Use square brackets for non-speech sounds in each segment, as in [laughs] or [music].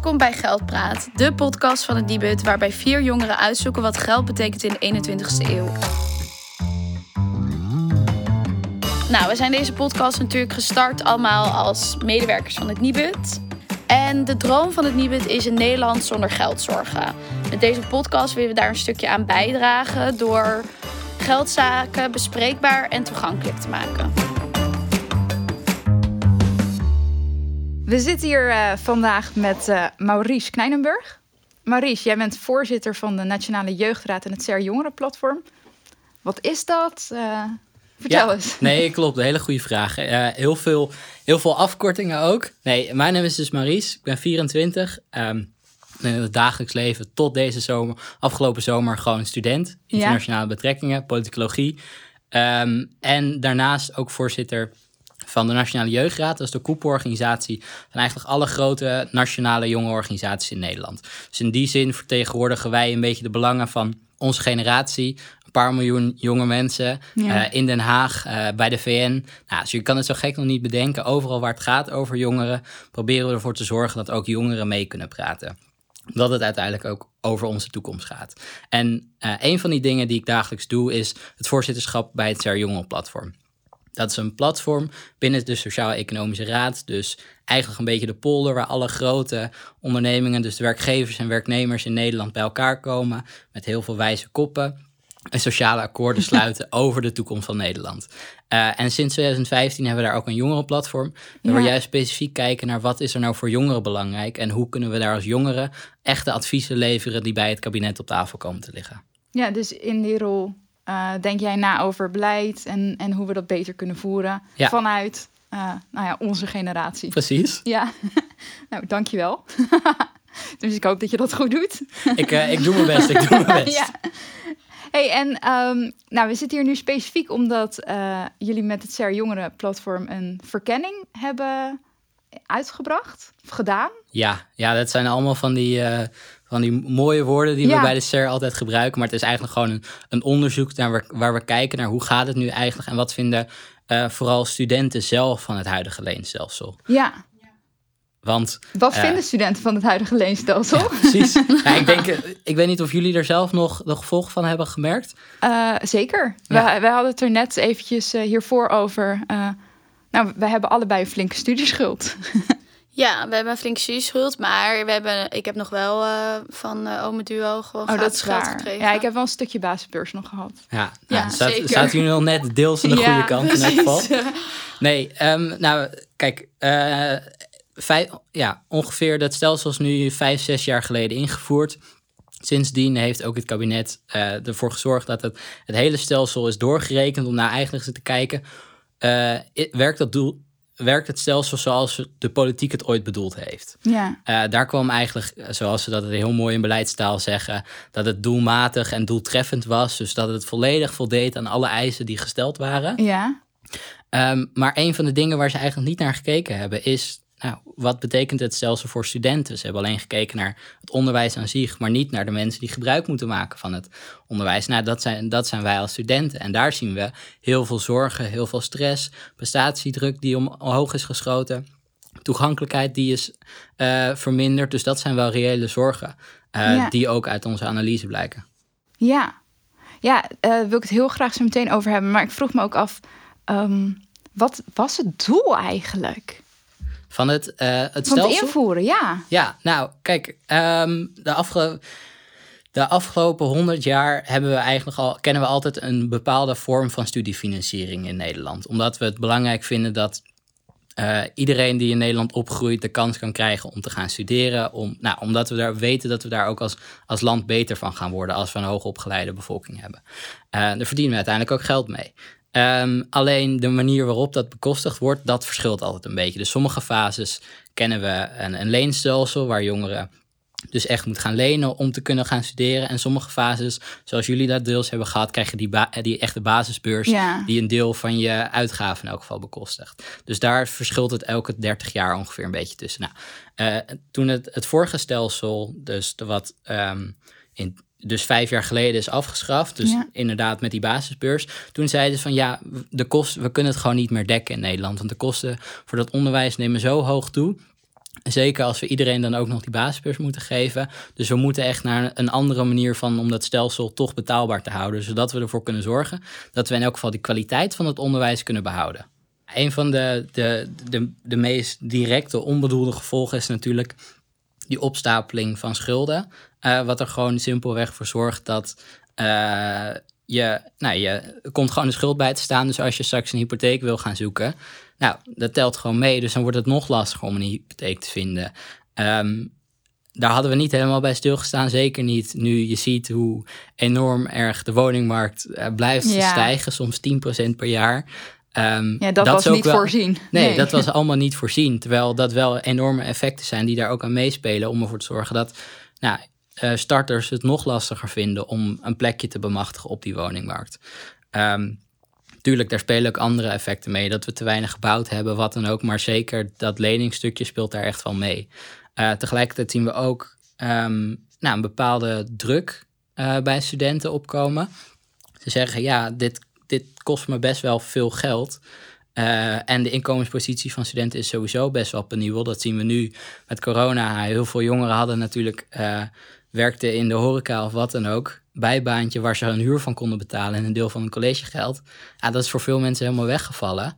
Welkom bij Geldpraat, de podcast van het Nibud waarbij vier jongeren uitzoeken wat geld betekent in de 21ste eeuw. Nou, we zijn deze podcast natuurlijk gestart allemaal als medewerkers van het Nibud. En de droom van het Nibud is een Nederland zonder geldzorgen. Met deze podcast willen we daar een stukje aan bijdragen door geldzaken bespreekbaar en toegankelijk te maken. We zitten hier uh, vandaag met uh, Maurice Kneinenburg. Maurice, jij bent voorzitter van de Nationale Jeugdraad en het CER Jongerenplatform. Wat is dat? Uh, vertel ja, eens. [laughs] Nee, klopt. Een hele goede vraag. heel, veel, heel veel afkortingen ook. Nee, mijn naam is dus Maurice. Ik ben 24. Um, in het dagelijks leven tot deze zomer, afgelopen zomer, gewoon student. Internationale ja. betrekkingen, politicologie. Um, en daarnaast ook voorzitter van de Nationale Jeugdraad. Dat is de koepelorganisatie van eigenlijk alle grote nationale jonge organisaties in Nederland. Dus in die zin vertegenwoordigen wij een beetje de belangen van onze generatie. Een paar miljoen jonge mensen ja. uh, in Den Haag, uh, bij de VN. Nou, dus je kan het zo gek nog niet bedenken. Overal waar het gaat over jongeren, proberen we ervoor te zorgen dat ook jongeren mee kunnen praten dat het uiteindelijk ook over onze toekomst gaat. En uh, een van die dingen die ik dagelijks doe, is het voorzitterschap bij het CER Jongeren Platform. Dat is een platform binnen de Sociaal-Economische Raad. Dus eigenlijk een beetje de polder waar alle grote ondernemingen, dus de werkgevers en werknemers in Nederland bij elkaar komen. Met heel veel wijze koppen. En sociale akkoorden [laughs] sluiten over de toekomst van Nederland. Uh, en sinds 2015 hebben we daar ook een jongerenplatform. Waar we juist specifiek kijken naar wat is er nou voor jongeren belangrijk. En hoe kunnen we daar als jongeren echte adviezen leveren die bij het kabinet op tafel komen te liggen. Ja, dus in die rol uh, denk jij na over beleid en, en hoe we dat beter kunnen voeren ja. vanuit uh, nou ja, onze generatie. Precies. Ja, [laughs] nou dankjewel. [laughs] dus ik hoop dat je dat goed doet. ik, uh, ik doe mijn best, ik doe mijn [laughs] best. ja. Hey, en um, nou, we zitten hier nu specifiek omdat jullie met het CER Jongeren Platform een verkenning hebben uitgebracht of gedaan. Ja, ja dat zijn allemaal van die van die mooie woorden die ja. we bij de CER altijd gebruiken. Maar het is eigenlijk gewoon een, een onderzoek naar waar, waar, we kijken naar hoe gaat het nu eigenlijk en wat vinden uh, vooral studenten zelf van het huidige leenstelsel. Ja. Want, Wat uh, vinden studenten van het huidige leenstelsel? Ja, precies. [laughs] ja, ik, denk, ik weet niet of jullie er zelf nog de gevolgen van hebben gemerkt. Uh, zeker. Ja. We, we, hadden het er net eventjes hiervoor over. nou, we hebben allebei een flinke studieschuld. [laughs] Ja, we hebben een flink studieschuld, maar we hebben, ik heb nog wel uh, van uh, Ome Duo gewoon oh, dat geld gekregen. Ja, ik heb wel een stukje basisbeurs nog gehad. Ja, ja nou, staat, staat u nog net deels aan de [laughs] ja, goede kant precies. in elk geval. Nee, um, nou kijk, uh, vijf, ja, ongeveer dat stelsel is nu vijf, zes jaar geleden ingevoerd. Sindsdien heeft ook het kabinet uh, ervoor gezorgd dat het, het hele stelsel is doorgerekend om naar eigenlijk te kijken, uh, werkt dat doel werkt het stelsel zoals de politiek het ooit bedoeld heeft. Ja. Uh, daar kwam eigenlijk, zoals ze dat heel mooi in beleidstaal zeggen, dat het doelmatig en doeltreffend was. Dus dat het volledig voldeed aan alle eisen die gesteld waren. Ja. Um, maar een van de dingen waar ze eigenlijk niet naar gekeken hebben is nou, wat betekent het stelsel voor studenten? Ze hebben alleen gekeken naar het onderwijs aan zich, maar niet naar de mensen die gebruik moeten maken van het onderwijs. Nou, dat zijn, dat zijn wij als studenten. En daar zien we heel veel zorgen, heel veel stress, prestatiedruk die omhoog is geschoten, toegankelijkheid die is uh, verminderd. Dus dat zijn wel reële zorgen uh, ja. die ook uit onze analyse blijken. Ja, ja uh, wil ik het heel graag zo meteen over hebben. Maar ik vroeg me ook af, um, wat was het doel eigenlijk? Van het, uh, het Van stelsel? het invoeren, ja. Ja, nou, kijk, um, de, afge de afgelopen honderd jaar hebben we eigenlijk al, kennen we altijd een bepaalde vorm van studiefinanciering in Nederland. Omdat we het belangrijk vinden dat uh, iedereen die in Nederland opgroeit de kans kan krijgen om te gaan studeren. Om, nou, omdat we daar weten dat we daar ook als, als land beter van gaan worden als we een hoogopgeleide bevolking hebben. Uh, daar verdienen we uiteindelijk ook geld mee. Um, alleen de manier waarop dat bekostigd wordt, dat verschilt altijd een beetje. Dus sommige fases kennen we een, een leenstelsel waar jongeren dus echt moet gaan lenen om te kunnen gaan studeren. En sommige fases, zoals jullie dat deels hebben gehad, krijg je die, die echte basisbeurs ja. die een deel van je uitgaven in elk geval bekostigt. Dus daar verschilt het elke 30 jaar ongeveer een beetje tussen. Nou, uh, toen het, het vorige stelsel, dus de wat um, in dus vijf jaar geleden is afgeschaft. Dus ja. inderdaad met die basisbeurs. Toen zeiden ze van ja, de kosten, we kunnen het gewoon niet meer dekken in Nederland. Want de kosten voor dat onderwijs nemen zo hoog toe. Zeker als we iedereen dan ook nog die basisbeurs moeten geven. Dus we moeten echt naar een andere manier van om dat stelsel toch betaalbaar te houden. Zodat we ervoor kunnen zorgen dat we in elk geval die kwaliteit van het onderwijs kunnen behouden. Een van de, de, de, de meest directe onbedoelde gevolgen is natuurlijk die opstapeling van schulden. Uh, wat er gewoon simpelweg voor zorgt dat uh, je, nou, je komt gewoon een schuld bij te staan. Dus als je straks een hypotheek wil gaan zoeken, nou, dat telt gewoon mee. Dus dan wordt het nog lastiger om een hypotheek te vinden. Um, daar hadden we niet helemaal bij stilgestaan. Zeker niet nu je ziet hoe enorm erg de woningmarkt uh, blijft ja. stijgen. Soms 10% per jaar. Um, ja, dat, was niet voorzien. Nee, nee, dat was [laughs] allemaal niet voorzien. Terwijl dat wel enorme effecten zijn die daar ook aan meespelen. Om ervoor te zorgen dat nou, uh, starters het nog lastiger vinden om een plekje te bemachtigen op die woningmarkt. Um, tuurlijk, daar spelen ook andere effecten mee. Dat we te weinig gebouwd hebben, wat dan ook. Maar zeker dat leningstukje speelt daar echt wel mee. Uh, tegelijkertijd zien we ook um, nou, een bepaalde druk uh, bij studenten opkomen. Ze zeggen, ja, dit, dit kost me best wel veel geld. En de inkomenspositie van studenten is sowieso best wel penibel. Dat zien we nu met corona. Heel veel jongeren hadden natuurlijk werkte in de horeca of wat dan ook, bijbaantje waar ze hun huur van konden betalen en een deel van hun collegegeld. Ja, dat is voor veel mensen helemaal weggevallen.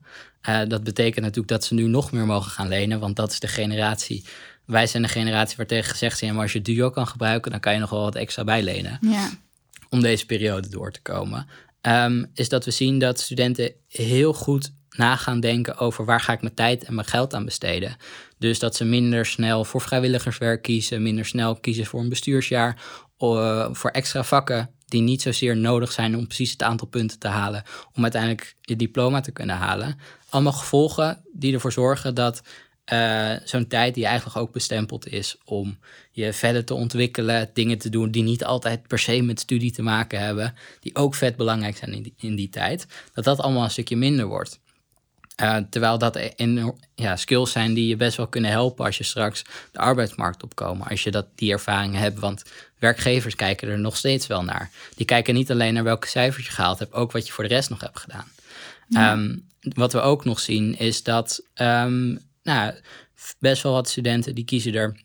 Uh, dat betekent natuurlijk dat ze nu nog meer mogen gaan lenen, want dat is de generatie. Wij zijn de generatie waar tegen gezegd is, maar als je duo kan gebruiken, dan kan je nog wel wat extra bijlenen. Ja. Om deze periode door te komen. Um, is dat we zien dat studenten heel goed na gaan denken over waar ga ik mijn tijd en mijn geld aan besteden. Dus dat ze minder snel voor vrijwilligerswerk kiezen, minder snel kiezen voor een bestuursjaar, voor extra vakken die niet zozeer nodig zijn om precies het aantal punten te halen, om uiteindelijk je diploma te kunnen halen. Allemaal gevolgen die ervoor zorgen dat uh, zo'n tijd die eigenlijk ook bestempeld is om je verder te ontwikkelen, dingen te doen die niet altijd per se met studie te maken hebben, die ook vet belangrijk zijn in die tijd, dat dat allemaal een stukje minder wordt. Uh, terwijl dat in, ja, skills zijn die je best wel kunnen helpen als je straks de arbeidsmarkt opkomen. Als je dat, die ervaring hebt. Want werkgevers kijken er nog steeds wel naar. Die kijken niet alleen naar welke cijfers je gehaald hebt, ook wat je voor de rest nog hebt gedaan. Um, wat we ook nog zien is dat um, nou, best wel wat studenten die kiezen er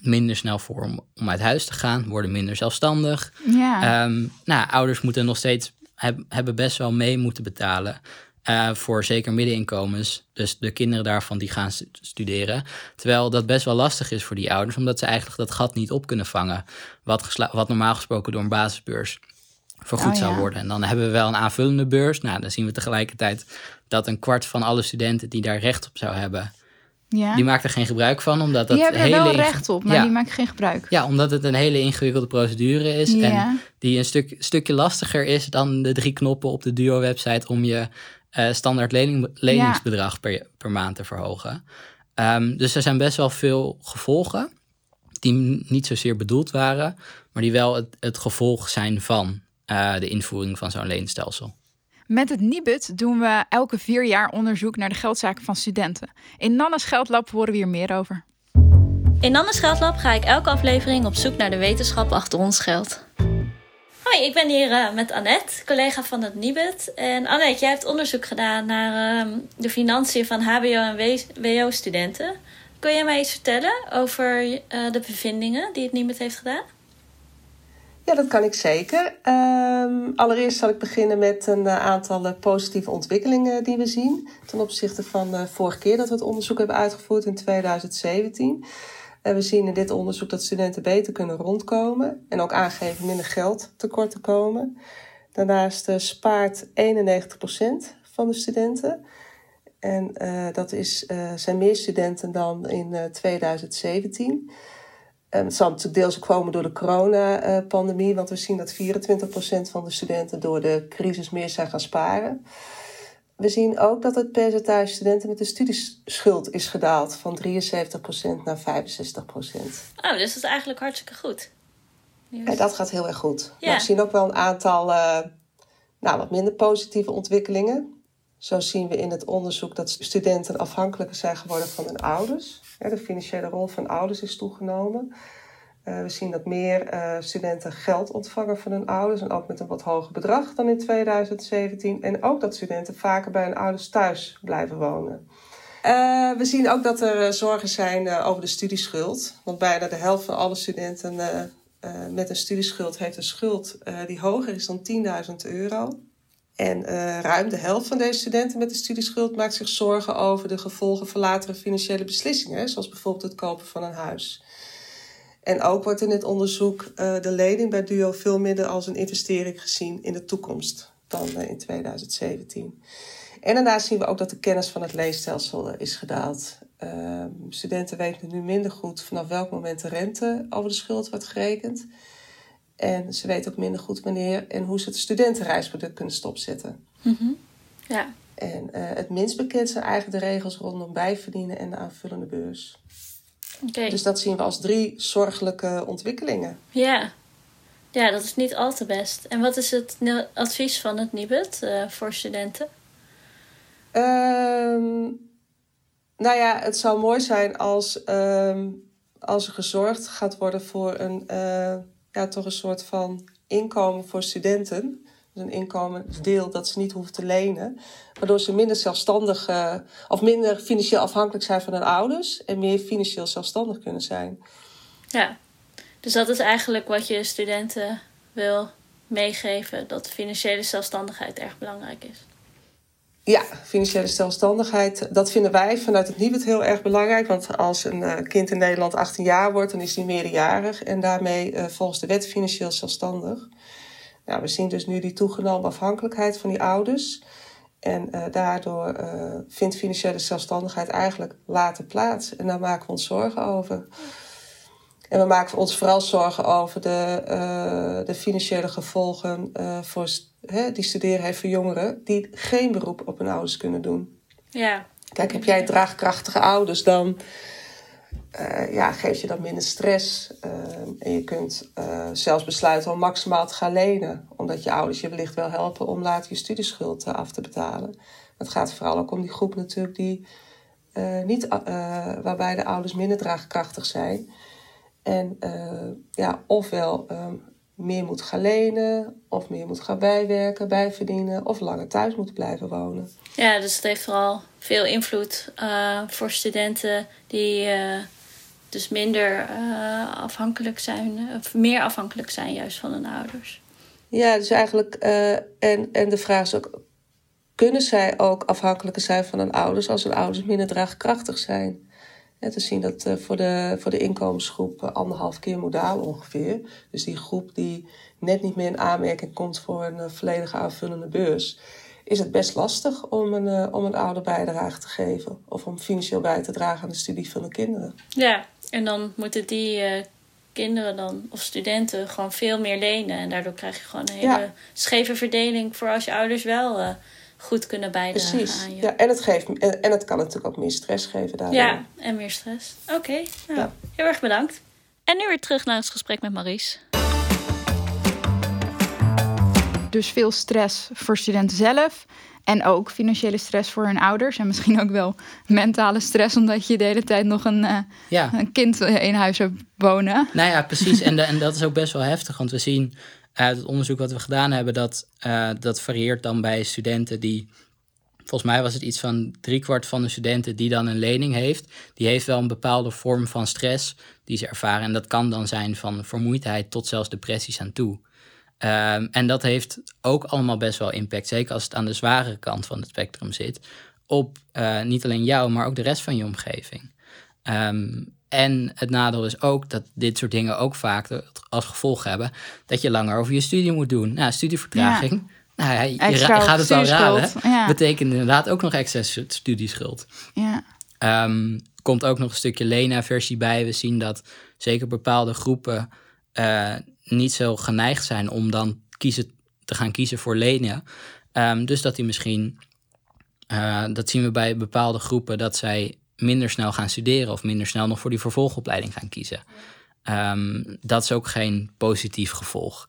minder snel voor om, om uit huis te gaan, worden minder zelfstandig. Ja. Um, nou, ouders moeten nog steeds heb, hebben best wel mee moeten betalen uh, voor zeker middeninkomens. Dus de kinderen daarvan die gaan studeren. Terwijl dat best wel lastig is voor die ouders, omdat ze eigenlijk dat gat niet op kunnen vangen. Wat, wat normaal gesproken door een basisbeurs vergoed oh, zou worden. En dan hebben we wel een aanvullende beurs. Nou, dan zien we tegelijkertijd dat een kwart van alle studenten die daar recht op zou hebben. Ja. Die maakt er geen gebruik van, omdat dat die hebben er wel recht op, maar die maken geen gebruik. Ja, omdat het een hele ingewikkelde procedure is en die een stuk, stukje lastiger is dan de drie knoppen op de Duo-website om je uh, standaard lening, leningsbedrag per, per maand te verhogen. Um, dus er zijn best wel veel gevolgen die niet zozeer bedoeld waren, maar die wel het, het gevolg zijn van uh, de invoering van zo'n leenstelsel. Met het Nibud doen we elke vier jaar onderzoek naar de geldzaken van studenten. In Nannes Geldlab horen we hier meer over. In Nannes Geldlab ga ik elke aflevering op zoek naar de wetenschap achter ons geld. Hoi, ik ben hier met Annette, collega van het Nibud. En Annette, jij hebt onderzoek gedaan naar uh, de financiën van HBO- en WO-studenten. Kun je mij iets vertellen over uh, de bevindingen die het Nibud heeft gedaan? Ja, dat kan ik zeker. Um, allereerst zal ik beginnen met een aantal positieve ontwikkelingen die we zien ten opzichte van de vorige keer dat we het onderzoek hebben uitgevoerd in 2017. En we zien in dit onderzoek dat studenten beter kunnen rondkomen en ook aangeven minder geld tekort te komen. Daarnaast uh, spaart 91% van de studenten. En uh, dat is, uh, zijn meer studenten dan in 2017. En het zal natuurlijk deels komen door de coronapandemie, want we zien dat 24% van de studenten door de crisis meer zijn gaan sparen we zien ook dat het percentage studenten met een studieschuld is gedaald van 73% naar 65%. Oh, dus dat is eigenlijk hartstikke goed. Ja, dat gaat heel erg goed. Maar we zien ook wel een aantal uh, nou, wat minder positieve ontwikkelingen. Zo zien we in het onderzoek dat studenten afhankelijker zijn geworden van hun ouders. de financiële rol van ouders is toegenomen. Uh, we zien dat meer uh, studenten geld ontvangen van hun ouders en ook met een wat hoger bedrag dan in 2017. En ook dat studenten vaker bij hun ouders thuis blijven wonen. Uh, we zien ook dat er zorgen zijn over de studieschuld. Want bijna de helft van alle studenten met een studieschuld heeft een schuld die hoger is dan 10.000 euro. En ruim de helft van deze studenten met een studieschuld maakt zich zorgen over de gevolgen van latere financiële beslissingen, zoals bijvoorbeeld het kopen van een huis. En ook wordt in het onderzoek de lening bij DUO veel minder als een investering gezien in de toekomst dan in 2017. En daarnaast zien we ook dat de kennis van het leenstelsel is gedaald. Uh, studenten weten nu minder goed vanaf welk moment de rente over de schuld wordt gerekend. En ze weten ook minder goed wanneer en hoe ze het studentenreisproduct kunnen stopzetten. Mm Ja. En het minst bekend zijn eigenlijk de regels rondom bijverdienen en de aanvullende beurs. Okay. Dus dat zien we als drie zorgelijke ontwikkelingen. Ja. ja, dat is niet al te best. En wat is het advies van het NIBUD uh, voor studenten? Um, nou ja, het zou mooi zijn als, um, als er gezorgd gaat worden voor een, uh, ja, toch een soort van inkomen voor studenten. Een inkomensdeel dat ze niet hoeven te lenen. Waardoor ze minder zelfstandig uh, of minder financieel afhankelijk zijn van hun ouders. En meer financieel zelfstandig kunnen zijn. Ja, dus dat is eigenlijk wat je studenten wil meegeven. Dat financiële zelfstandigheid erg belangrijk is. Ja, financiële zelfstandigheid. Dat vinden wij vanuit het NIBUD heel erg belangrijk. Want als een uh, kind in Nederland 18 jaar wordt, dan is hij meerderjarig. En daarmee uh, volgens de wet financieel zelfstandig. Nou, we zien dus nu die toegenomen afhankelijkheid van die ouders. En uh, daardoor vindt financiële zelfstandigheid eigenlijk later plaats. En daar maken we ons zorgen over. En we maken ons vooral zorgen over de, uh, de financiële gevolgen voor hè, die studeren heeft voor jongeren die geen beroep op hun ouders kunnen doen. Ja. Kijk, heb jij draagkrachtige ouders, dan uh, ja, geef je dan minder stress. en je kunt zelfs besluiten om maximaal te gaan lenen, omdat je ouders je wellicht wel helpen om later je studieschuld af te betalen. Het gaat vooral ook om die groep natuurlijk die niet, waarbij de ouders minder draagkrachtig zijn. En ja, ofwel um, meer moet gaan lenen, of meer moet gaan bijwerken, bijverdienen, of langer thuis moet blijven wonen. Ja, dus het heeft vooral veel invloed voor studenten die dus minder afhankelijk zijn, of meer afhankelijk zijn juist van hun ouders. Ja, dus eigenlijk, en, en de vraag is ook, kunnen zij ook afhankelijker zijn van hun ouders als hun ouders minder draagkrachtig zijn? En te zien dat uh, voor, de, voor de inkomensgroep uh, anderhalf keer modaal ongeveer. Dus die groep die net niet meer in aanmerking komt voor een uh, volledige aanvullende beurs. Is het best lastig om een, om een ouderbijdrage te geven. Of om financieel bij te dragen aan de studie van de kinderen. Ja, en dan moeten die kinderen dan, of studenten gewoon veel meer lenen. En daardoor krijg je gewoon een hele ja. scheve verdeling voor als je ouders wel goed kunnen bijdragen Precies. aan je. Ja, en het, geeft, en, en het kan natuurlijk ook meer stress geven daardoor. Ja, en meer stress. Oké, okay, nou, ja. heel erg bedankt. En nu weer terug naar het gesprek met Maurice. Dus veel stress voor studenten zelf. En ook financiële stress voor hun ouders. En misschien ook wel mentale stress, omdat je de hele tijd nog een, uh, ja. een kind in huis hebt wonen. Nou ja, precies. En, de, en dat is ook best wel heftig. Want we zien uit het onderzoek wat we gedaan hebben, dat, uh, dat varieert dan bij studenten die. Volgens mij was het iets van driekwart van de studenten die dan een lening heeft. Die heeft wel een bepaalde vorm van stress die ze ervaren. En dat kan dan zijn van vermoeidheid tot zelfs depressies aan toe. Um, en dat heeft ook allemaal best wel impact, zeker als het aan de zware kant van het spectrum zit, op uh, niet alleen jou, maar ook de rest van je omgeving. Um, en het nadeel is ook dat dit soort dingen ook vaak als gevolg hebben dat je langer over je studie moet doen. Nou, studievertraging. Ja. Nou je, gaat het wel raden. Ja. Betekent inderdaad ook nog extra studieschuld. Ja. Um, komt ook nog een stukje lena-versie bij. We zien dat zeker bepaalde groepen uh, niet zo geneigd zijn om dan kiezen, te gaan kiezen voor lenen. Um, dus dat die misschien, uh, dat zien we bij bepaalde groepen, dat zij minder snel gaan studeren of minder snel nog voor die vervolgopleiding gaan kiezen. Um, dat is ook geen positief gevolg.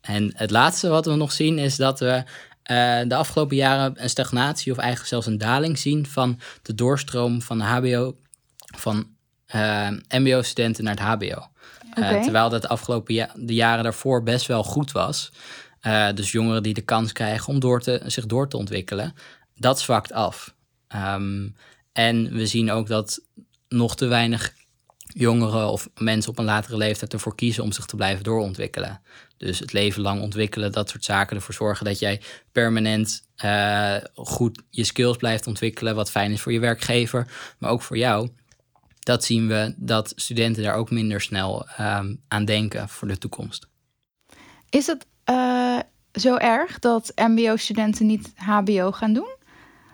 En het laatste wat we nog zien is dat we uh, de afgelopen jaren een stagnatie of eigenlijk zelfs een daling zien van de doorstroom van de HBO, van MBO-studenten naar het HBO. Okay. Uh, terwijl dat de afgelopen ja de jaren daarvoor best wel goed was. dus jongeren die de kans krijgen om door te, zich door te ontwikkelen, dat zwakt af. Um, en we zien ook dat nog te weinig jongeren of mensen op een latere leeftijd ervoor kiezen om zich te blijven doorontwikkelen. Dus het leven lang ontwikkelen, dat soort zaken ervoor zorgen dat jij permanent uh, goed je skills blijft ontwikkelen, wat fijn is voor je werkgever, maar ook voor jou. Dat zien we dat studenten daar ook minder snel um, aan denken voor de toekomst. Is het uh, zo erg dat MBO-studenten niet HBO gaan doen?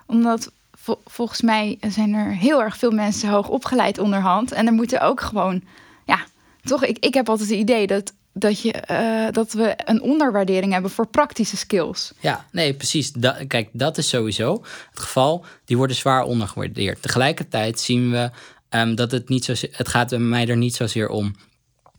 Omdat volgens mij zijn er heel erg veel mensen hoog opgeleid onderhand. En er moeten ook gewoon, ja, toch, ik, ik heb altijd het idee dat, dat, je, uh, dat we een onderwaardering hebben voor praktische skills. Ja, nee, precies. Kijk, dat is sowieso het geval. Die worden zwaar ondergewaardeerd. Tegelijkertijd zien we um, dat het niet zo, het gaat mij er niet zozeer om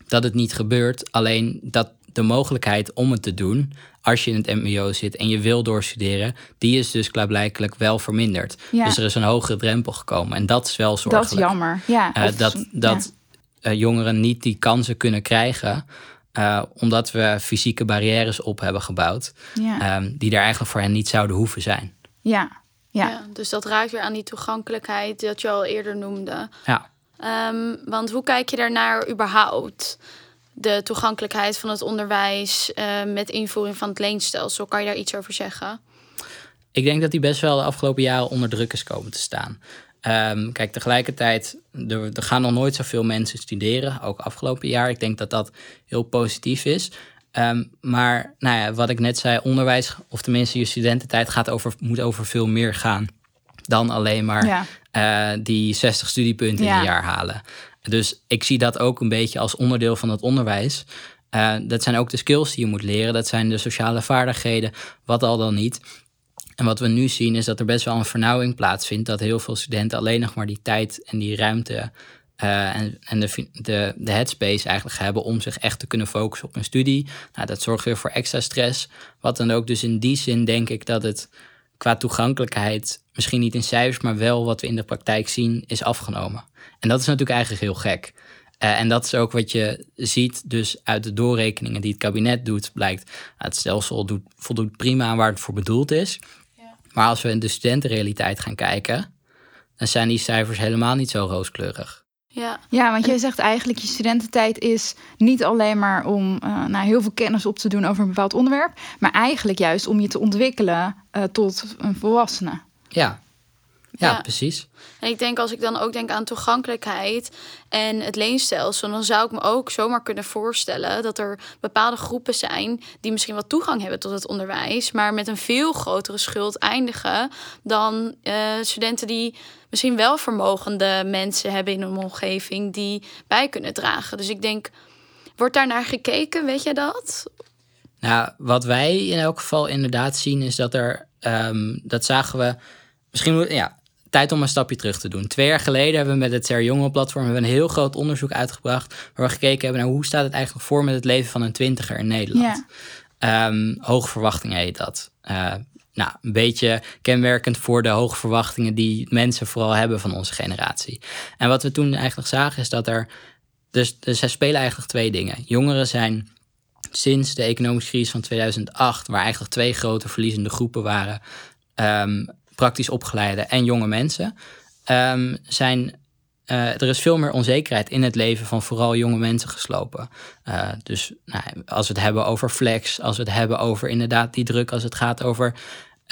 dat het niet gebeurt, alleen dat de mogelijkheid om het te doen als je in het MBO zit en je wil doorstuderen, die is dus klaarblijkelijk wel verminderd. Dus er is een hogere drempel gekomen. En dat is wel zorgelijk. Dat is jammer. Ja, uh, dat dat uh, jongeren niet die kansen kunnen krijgen. Uh, omdat we fysieke barrières op hebben gebouwd. Ja. Um, die er eigenlijk voor hen niet zouden hoeven zijn. Ja. Ja. ja. dus dat raakt weer aan die toegankelijkheid dat je al eerder noemde. Ja. Um, want hoe kijk je daarnaar überhaupt? de toegankelijkheid van het onderwijs uh, met invoering van het leenstelsel. Kan je daar iets over zeggen? Ik denk dat die best wel de afgelopen jaren onder druk is komen te staan. Um, kijk, tegelijkertijd, er, er, gaan nog nooit zoveel mensen studeren, ook afgelopen jaar. Ik denk dat dat heel positief is. Um, maar nou ja, wat ik net zei, onderwijs, of tenminste je studententijd, gaat over, moet over veel meer gaan dan alleen maar ja. uh, die 60 studiepunten ja. in een jaar halen. Dus ik zie dat ook een beetje als onderdeel van het onderwijs. Uh, dat zijn ook de skills die je moet leren. Dat zijn de sociale vaardigheden, wat al dan niet. En wat we nu zien is dat er best wel een vernauwing plaatsvindt. Dat heel veel studenten alleen nog maar die tijd en die ruimte uh, en, en de, de, de headspace eigenlijk hebben om zich echt te kunnen focussen op hun studie. Nou, dat zorgt weer voor extra stress. Wat dan ook dus in die zin denk ik dat het qua toegankelijkheid, misschien niet in cijfers, maar wel wat we in de praktijk zien, is afgenomen. En dat is natuurlijk eigenlijk heel gek. Uh, en dat is ook wat je ziet, dus uit de doorrekeningen die het kabinet doet, blijkt uh, het stelsel doet, voldoet prima aan waar het voor bedoeld is. Ja. Maar als we in de studentenrealiteit gaan kijken, dan zijn die cijfers helemaal niet zo rooskleurig. Ja. ja, want jij zegt eigenlijk je studententijd is niet alleen maar om uh, nou, heel veel kennis op te doen over een bepaald onderwerp, maar eigenlijk juist om je te ontwikkelen uh, tot een volwassene. Ja, ja, ja, precies. En ik denk als ik dan ook denk aan toegankelijkheid en het leenstelsel, dan zou ik me ook zomaar kunnen voorstellen dat er bepaalde groepen zijn die misschien wat toegang hebben tot het onderwijs, maar met een veel grotere schuld eindigen dan uh, studenten die misschien wel vermogende mensen hebben in hun omgeving die bij kunnen dragen. Dus ik denk, wordt daar naar gekeken, weet je dat? Nou, wat wij in elk geval inderdaad zien is dat er, um, dat zagen we, misschien, ja, tijd om een stapje terug te doen. Twee jaar geleden hebben we met het Ser Jonge platform een heel groot onderzoek uitgebracht. Waar we gekeken hebben naar hoe staat het eigenlijk voor met het leven van een twintiger in Nederland. Ja. Um, hoge verwachtingen heet dat. Uh, nou, een beetje kenmerkend voor de hoge verwachtingen die mensen vooral hebben van onze generatie. En wat we toen eigenlijk zagen is dat er. Dus, dus er spelen eigenlijk twee dingen. Jongeren zijn sinds de economische crisis van 2008, waar eigenlijk twee grote verliezende groepen waren, um, praktisch opgeleide en jonge mensen, um, zijn. Uh, er is veel meer onzekerheid in het leven van vooral jonge mensen geslopen. Uh, dus nou, als we het hebben over flex, als we het hebben over inderdaad die druk, als het gaat over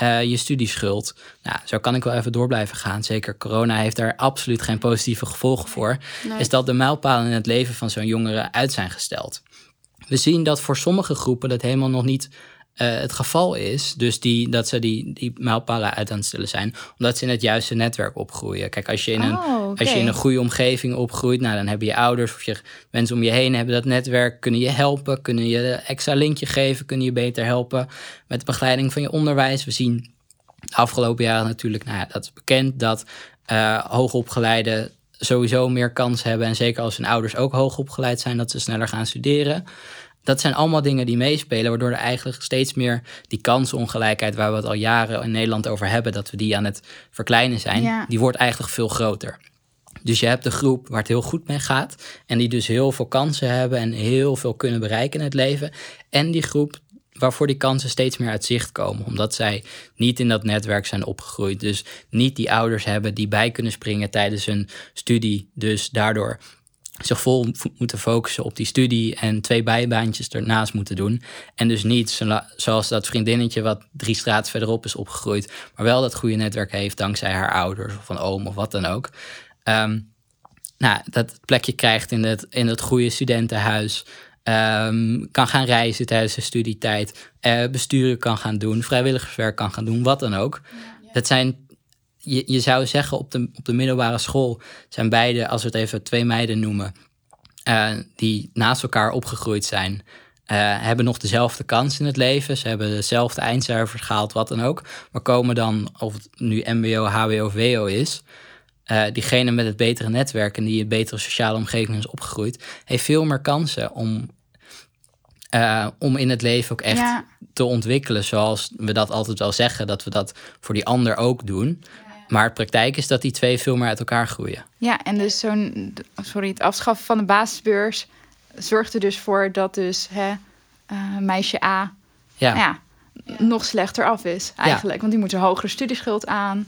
uh, je studieschuld. Nou, zo kan ik wel even door blijven gaan. Zeker corona heeft daar absoluut geen positieve gevolgen voor. Nee. Is dat de mijlpalen in het leven van zo'n jongere uit zijn gesteld. We zien dat voor sommige groepen dat helemaal nog niet het geval is. Dus die, dat ze die, die mijlpalen uit aan het stellen zijn. Omdat ze in het juiste netwerk opgroeien. Kijk, als je in een, oh, okay. als je in een goede omgeving opgroeit, nou, dan hebben je ouders of je mensen om je heen hebben dat netwerk, kunnen je helpen, kunnen je extra linkje geven, kunnen je beter helpen met de begeleiding van je onderwijs. We zien de afgelopen jaren natuurlijk, nou ja, dat is bekend dat uh, hoogopgeleide sowieso meer kans hebben. En zeker als hun ouders ook hoogopgeleid zijn, dat ze sneller gaan studeren dat zijn allemaal dingen die meespelen, waardoor er eigenlijk steeds meer die kansenongelijkheid, waar we het al jaren in Nederland over hebben, dat we die aan het verkleinen zijn, ja. die wordt eigenlijk veel groter. Dus je hebt de groep waar het heel goed mee gaat en die dus heel veel kansen hebben en heel veel kunnen bereiken in het leven. En die groep waarvoor die kansen steeds meer uit zicht komen. Omdat zij niet in dat netwerk zijn opgegroeid. Dus niet die ouders hebben die bij kunnen springen tijdens hun studie. Dus daardoor zich vol moeten focussen op die studie en twee bijbaantjes ernaast moeten doen. En dus niet zoals dat vriendinnetje wat drie straten verderop is opgegroeid, maar wel dat goede netwerk heeft dankzij haar ouders of van oom of wat dan ook. Um, nou, dat plekje krijgt in het, in het goede studentenhuis. Um, kan gaan reizen tijdens de studietijd. Uh, besturen kan gaan doen. Vrijwilligerswerk kan gaan doen. Wat dan ook. Dat zijn, je, je zou zeggen op de, op de middelbare school zijn beide, als we het even twee meiden noemen, uh, die naast elkaar opgegroeid zijn. Uh, hebben nog dezelfde kans in het leven. Ze hebben dezelfde eindcijfers gehaald, wat dan ook. Maar komen dan, of het nu MBO, HBO, VO is, uh, diegene met het betere netwerk en die een betere sociale omgeving is opgegroeid, heeft veel meer kansen om, uh, om in het leven ook echt te ontwikkelen. Zoals we dat altijd wel zeggen, dat we dat voor die ander ook doen. Maar het praktijk is dat die twee veel meer uit elkaar groeien. Ja, en dus zo'n, sorry, het afschaffen van de basisbeurs zorgt er dus voor dat dus hè, uh, meisje A ja. ja. nog slechter af is eigenlijk. Want die moet een hogere studieschuld aan.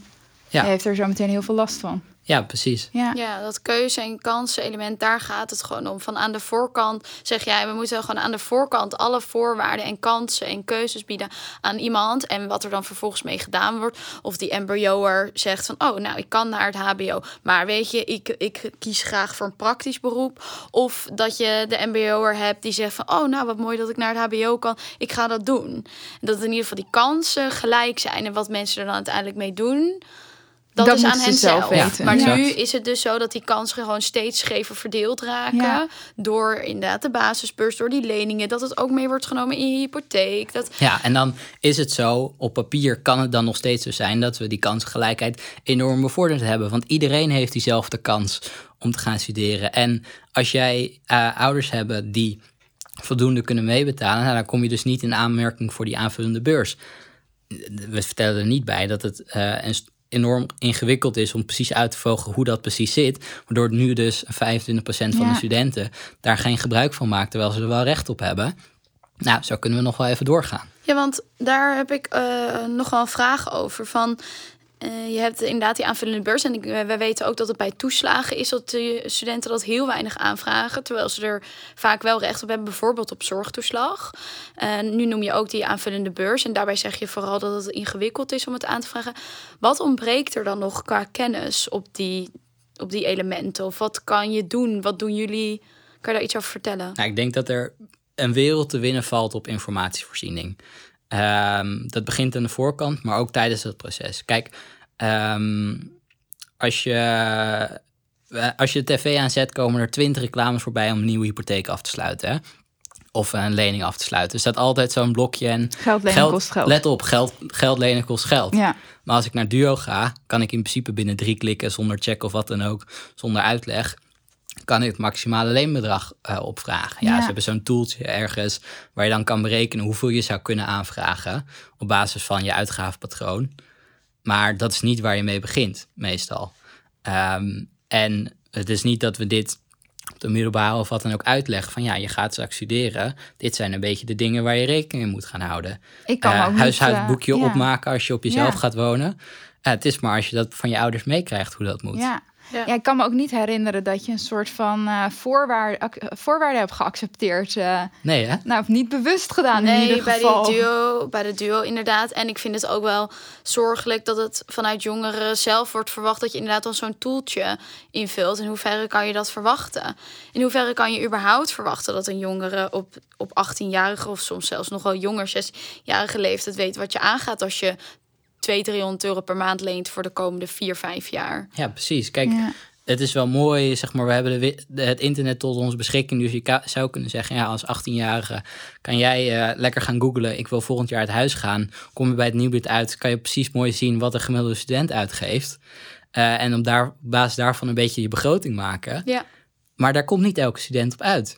Ja. Hij heeft er zo meteen heel veel last van. Ja, precies. Ja. ja, dat keuze- en kansen-element, daar gaat het gewoon om. Van aan de voorkant zeg jij, we moeten gewoon aan de voorkant alle voorwaarden en kansen en keuzes bieden aan iemand. En wat er dan vervolgens mee gedaan wordt. Of die MBO'er zegt van, oh, nou, ik kan naar het HBO. Maar weet je, ik, ik kies graag voor een praktisch beroep. Of dat je de MBO'er hebt die zegt van, oh, nou, wat mooi dat ik naar het HBO kan. Ik ga dat doen. Dat in ieder geval die kansen gelijk zijn en wat mensen er dan uiteindelijk mee doen dat, is aan hen zelf. Weten. Maar nu is het dus zo dat die kansen gewoon steeds schever verdeeld raken. Door inderdaad de basisbeurs, door die leningen. Dat het ook mee wordt genomen in je hypotheek. Dat... Ja, en dan is het zo, op papier kan het dan nog steeds zo zijn... dat we die kansgelijkheid enorm bevorderd hebben. Want iedereen heeft diezelfde kans om te gaan studeren. En als jij uh, ouders hebben die voldoende kunnen meebetalen... Nou, dan kom je dus niet in aanmerking voor die aanvullende beurs. We vertellen er niet bij dat het uh, een enorm ingewikkeld is om precies uit te vogelen hoe dat precies zit. Waardoor nu dus 25% van de studenten daar geen gebruik van maakt, terwijl ze er wel recht op hebben. Nou, zo kunnen we nog wel even doorgaan. Ja, want daar heb ik uh, nog wel een vraag over. Van, uh, je hebt inderdaad die aanvullende beurs. En uh, wij weten ook dat het bij toeslagen is dat de studenten dat heel weinig aanvragen. Terwijl ze er vaak wel recht op hebben, bijvoorbeeld op zorgtoeslag. Nu noem je ook die aanvullende beurs. En daarbij zeg je vooral dat het ingewikkeld is om het aan te vragen. Wat ontbreekt er dan nog qua kennis op die, op die elementen? Of wat kan je doen? Wat doen jullie? Kan je daar iets over vertellen? Nou, ik denk dat er een wereld te winnen valt op informatievoorziening. Um, dat begint aan de voorkant, maar ook tijdens het proces. Kijk, um, als, je, eh, als je de tv aanzet, komen er twintig reclames voorbij om een nieuwe hypotheek af te sluiten. Hè? Of een lening af te sluiten. Er staat altijd zo'n blokje en. Geld lenen kost geld. Let op, geld, geld lenen kost geld. Ja. Maar als ik naar Duo ga, kan ik in principe binnen drie klikken, zonder check of wat dan ook, zonder uitleg, kan ik het maximale leenbedrag uh, opvragen. Ja, ze hebben zo'n tooltje ergens waar je dan kan berekenen hoeveel je zou kunnen aanvragen op basis van je uitgavenpatroon. Maar dat is niet waar je mee begint, meestal. Um, en het is niet dat we dit op de middelbare of wat dan ook uitleggen van ja, je gaat straks studeren. Dit zijn een beetje de dingen waar je rekening mee moet gaan houden. Ik kan uh, ook huishoudboekje uh, opmaken als je op jezelf gaat wonen. het is maar als je dat van je ouders meekrijgt hoe dat moet. Ja. Ja. ik kan me ook niet herinneren dat je een soort van uh, voorwaarde, voorwaarde hebt geaccepteerd. Uh, nee, hè? Nou, niet bewust gedaan nee, in ieder bij geval. Duo, bij de duo inderdaad. En ik vind het ook wel zorgelijk dat het vanuit jongeren zelf wordt verwacht... dat je inderdaad al zo'n toeltje invult. In hoeverre kan je dat verwachten? In hoeverre kan je überhaupt verwachten dat een jongere op, op 18-jarige... of soms zelfs nog wel jonger, 6-jarige leeftijd weet wat je aangaat... als je 200, 300 euro per maand leent voor de komende 4, 5 jaar. Ja, precies. Kijk, het is wel mooi, zeg maar, we hebben de, het internet tot onze beschikking. Dus je zou kunnen zeggen, ja, als 18-jarige kan jij uh, lekker gaan googlen. Ik wil volgend jaar uit huis gaan. Kom je bij het nieuwbit uit, kan je precies mooi zien wat een gemiddelde student uitgeeft. Uh, en op, daar, op basis daarvan een beetje je begroting maken. Ja. Maar daar komt niet elke student op uit.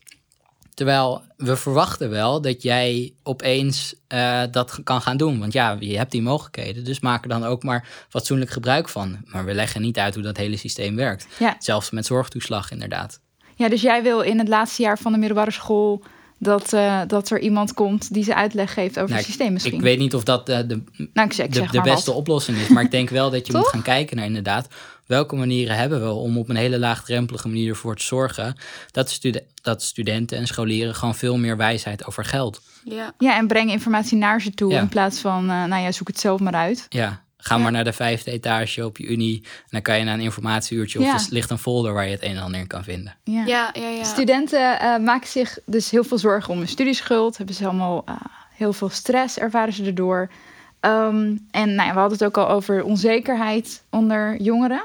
Terwijl we verwachten wel dat jij opeens uh, dat kan gaan doen. Want ja, je hebt die mogelijkheden. Dus maak er dan ook maar fatsoenlijk gebruik van. Maar we leggen niet uit hoe dat hele systeem werkt. Ja. Zelfs met zorgtoeslag, inderdaad. Ja, dus jij wil in het laatste jaar van de middelbare school dat, eh, dat er iemand komt die ze uitleg geeft over Nou, het systeem misschien. Ik weet niet of dat eh, de, nou, ik zeg, ik de, zeg de maar beste wat. oplossing is. Maar ik denk wel dat je [laughs] moet gaan kijken naar inderdaad... welke manieren hebben we om op een hele laagdrempelige manier ervoor te zorgen... dat, dat studenten en scholieren gewoon veel meer wijsheid over geld. Ja. Ja, en breng informatie naar ze toe Ja. in plaats van, eh, nou ja, zoek het zelf maar uit. Ja, ga Ja. maar naar de vijfde etage op je unie. En dan kan je naar een informatieuurtje of Ja. er ligt een folder waar je het een en ander in kan vinden. Ja. Ja, ja, ja. Studenten eh, maken zich dus heel veel zorgen om hun studieschuld. Hebben ze allemaal eh, heel veel stress, ervaren ze erdoor. Ehm, en nou ja, we hadden het ook al over onzekerheid onder jongeren.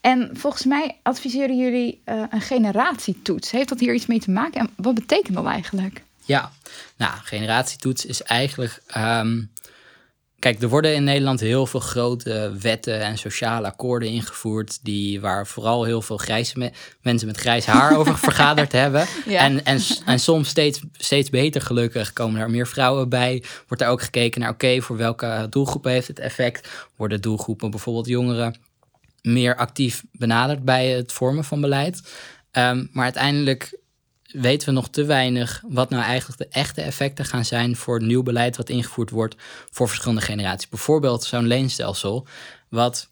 En volgens mij adviseren jullie eh, een generatietoets. Heeft dat hier iets mee te maken? En wat betekent dat eigenlijk? Ja, nou, generatietoets is eigenlijk. ehm, kijk, er worden in Nederland heel veel grote wetten en sociale akkoorden ingevoerd. Die, waar vooral heel veel grijze me- mensen met grijs haar over [laughs] vergaderd hebben. Ja. En, en, en soms steeds, steeds beter gelukkig komen er meer vrouwen bij. Wordt er ook gekeken naar, oké, voor welke doelgroepen heeft het effect? Worden doelgroepen, bijvoorbeeld jongeren, meer actief benaderd bij het vormen van beleid? Ehm, maar uiteindelijk weten we nog te weinig wat nou eigenlijk de echte effecten gaan zijn voor nieuw beleid wat ingevoerd wordt voor verschillende generaties. Bijvoorbeeld zo'n leenstelsel, wat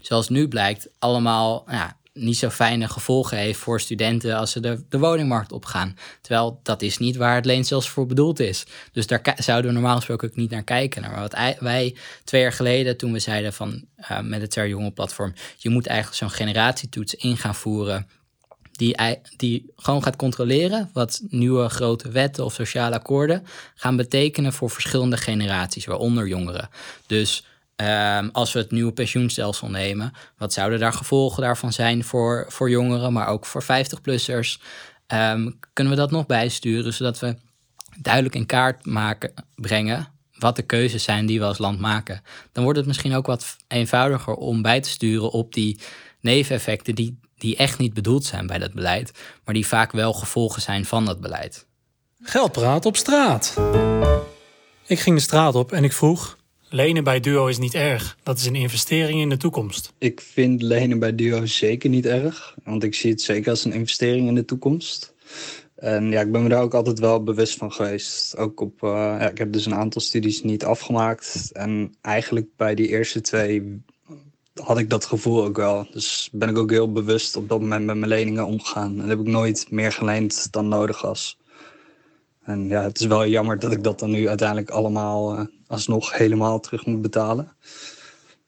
zoals nu blijkt allemaal ja, niet zo fijne gevolgen heeft voor studenten als ze de, de woningmarkt opgaan. Terwijl dat is niet waar het leenstelsel voor bedoeld is. Dus daar zouden we normaal gesproken ook niet naar kijken. Maar wat wij twee jaar geleden, toen we zeiden van eh, met het Ter Jonge platform, je moet eigenlijk zo'n generatietoets in gaan voeren die, die gewoon gaat controleren wat nieuwe grote wetten of sociale akkoorden gaan betekenen voor verschillende generaties, waaronder jongeren. Dus ehm, als we het nieuwe pensioenstelsel nemen, wat zouden daar gevolgen daarvan zijn voor, voor jongeren, maar ook voor 50-plussers? Ehm, kunnen we dat nog bijsturen, zodat we duidelijk in kaart maken, brengen wat de keuzes zijn die we als land maken? Dan wordt het misschien ook wat eenvoudiger om bij te sturen op die neveneffecten die, die echt niet bedoeld zijn bij dat beleid, maar die vaak wel gevolgen zijn van dat beleid. Geldpraat op straat. Ik ging de straat op en ik vroeg: lenen bij Duo is niet erg. Dat is een investering in de toekomst. Ik vind lenen bij Duo zeker niet erg. Want ik zie het zeker als een investering in de toekomst. En ja, ik ben me daar ook altijd wel bewust van geweest. Ook op, eh, ja, ik heb dus een aantal studies niet afgemaakt. En eigenlijk bij die eerste twee had ik dat gevoel ook wel. Dus ben ik ook heel bewust op dat moment met mijn leningen omgegaan. En heb ik nooit meer geleend dan nodig was. En ja, het is wel jammer dat ik dat dan nu uiteindelijk allemaal eh, alsnog helemaal terug moet betalen.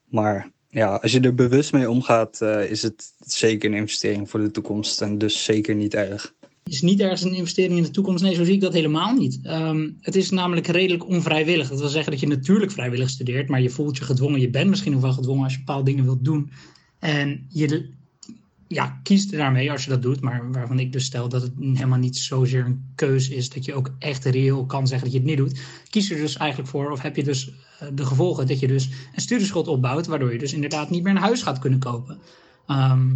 Maar ja, als je er bewust mee omgaat, eh, is het zeker een investering voor de toekomst. En dus zeker niet erg. is niet ergens een investering in de toekomst. Nee, zo zie ik dat helemaal niet. Ehm, het is namelijk redelijk onvrijwillig. Dat wil zeggen dat je natuurlijk vrijwillig studeert, maar je voelt je gedwongen. Je bent misschien nog wel gedwongen als je bepaalde dingen wilt doen. En je ja, kiest daarmee als je dat doet, maar waarvan ik dus stel dat het helemaal niet zozeer een keuze is dat je ook echt reëel kan zeggen dat je het niet doet. Kies er dus eigenlijk voor, of heb je dus eh, de gevolgen dat je dus een studieschuld opbouwt, waardoor je dus inderdaad niet meer een huis gaat kunnen kopen. Ehm,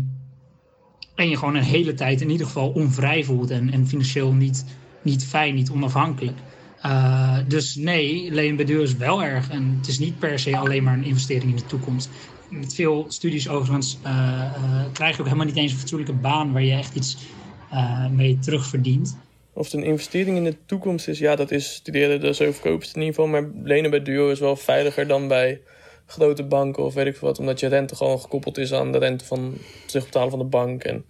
en je gewoon een hele tijd in ieder geval onvrij voelt en, en financieel niet, niet fijn, niet onafhankelijk. Uh, dus nee, leen bij duur is wel erg. En het is niet per se alleen maar een investering in de toekomst. Veel studies overigens uh, uh, krijg je ook helemaal niet eens een fatsoenlijke baan waar je echt iets uh, mee terugverdient. Of het een investering in de toekomst is, ja, dat is studeren de zo verkoopste in ieder geval. Maar lenen bij Duo is wel veiliger dan bij grote banken of weet ik veel wat. Omdat je rente gewoon gekoppeld is aan de rente van het terugbetalen van de bank. En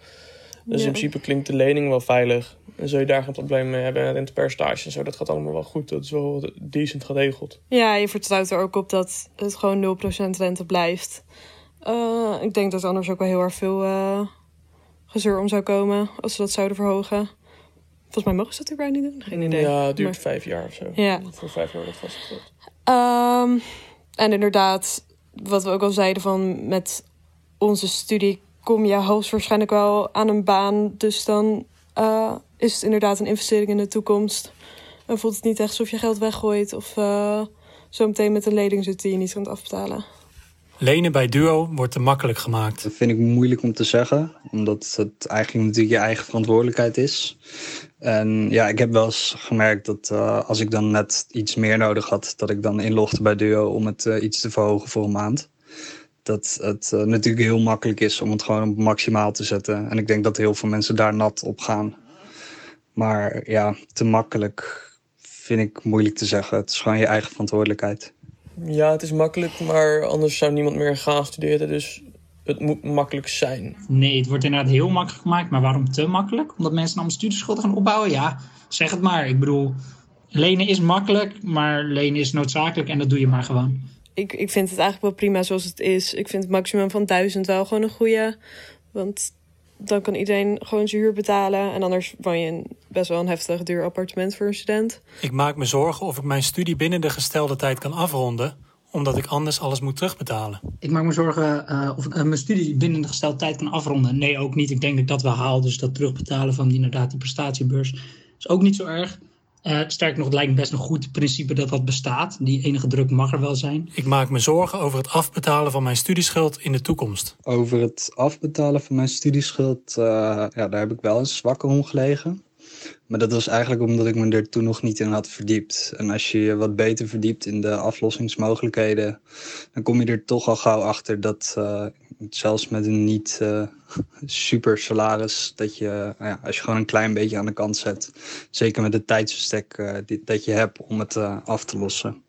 dus ja. in principe klinkt de lening wel veilig. En zul je daar geen probleem mee hebben. En rentepercentage en zo, dat gaat allemaal wel goed. Dat is wel decent geregeld. Ja, je vertrouwt er ook op dat het gewoon 0% rente blijft. Uh, ik denk dat anders ook wel heel erg veel uh, gezeur om zou komen als ze dat zouden verhogen. Volgens mij mogen ze dat überhaupt niet doen. Geen idee. Ja, het duurt maar... vijf jaar of zo. Ja. Voor vijf jaar wordt vastgezet. Um, en inderdaad, wat we ook al zeiden van met onze studie kom je hoogstwaarschijnlijk wel aan een baan. Dus dan uh, is het inderdaad een investering in de toekomst. Dan voelt het niet echt alsof je geld weggooit of uh, zo meteen met een lening zit die je niet kunt afbetalen. Lenen bij Duo wordt te makkelijk gemaakt. Dat vind ik moeilijk om te zeggen, omdat het eigenlijk natuurlijk je eigen verantwoordelijkheid is. En ja, ik heb wel eens gemerkt dat uh, als ik dan net iets meer nodig had, dat ik dan inlogde bij Duo om het uh, iets te verhogen voor een maand. Dat het uh, natuurlijk heel makkelijk is om het gewoon op maximaal te zetten. En ik denk dat heel veel mensen daar nat op gaan. Maar ja, te makkelijk vind ik moeilijk te zeggen. Het is gewoon je eigen verantwoordelijkheid. Ja, het is makkelijk, maar anders zou niemand meer gaan studeren. Dus het moet makkelijk zijn. Nee, het wordt inderdaad heel makkelijk gemaakt. Maar waarom te makkelijk? Omdat mensen allemaal studieschulden gaan opbouwen? Ja, zeg het maar. Ik bedoel, lenen is makkelijk, maar lenen is noodzakelijk en dat doe je maar gewoon. Ik, ik vind het eigenlijk wel prima zoals het is. Ik vind het maximum van 1000 wel gewoon een goede. Want dan kan iedereen gewoon zijn huur betalen. En anders woon je in best wel een heftig duur appartement voor een student. Ik maak me zorgen of ik mijn studie binnen de gestelde tijd kan afronden, omdat ik anders alles moet terugbetalen. Ik maak me zorgen uh, of ik uh, mijn studie binnen de gestelde tijd kan afronden. Nee, ook niet. Ik denk dat ik dat wel haal. Dus dat terugbetalen van die, inderdaad die prestatiebeurs is ook niet zo erg. Uh, sterk nog, het lijkt me best een goed principe dat dat bestaat. Die enige druk mag er wel zijn. Ik maak me zorgen over het afbetalen van mijn studieschuld in de toekomst. Over het afbetalen van mijn studieschuld, uh, ja, daar heb ik wel eens wakker om gelegen. Maar dat was eigenlijk omdat ik me er toen nog niet in had verdiept. En als je je wat beter verdiept in de aflossingsmogelijkheden, dan kom je er toch al gauw achter dat uh, zelfs met een niet uh, [laughs] super salaris, dat je, nou ja, als je gewoon een klein beetje aan de kant zet, zeker met het tijdsbestek die, dat je hebt om het af te lossen,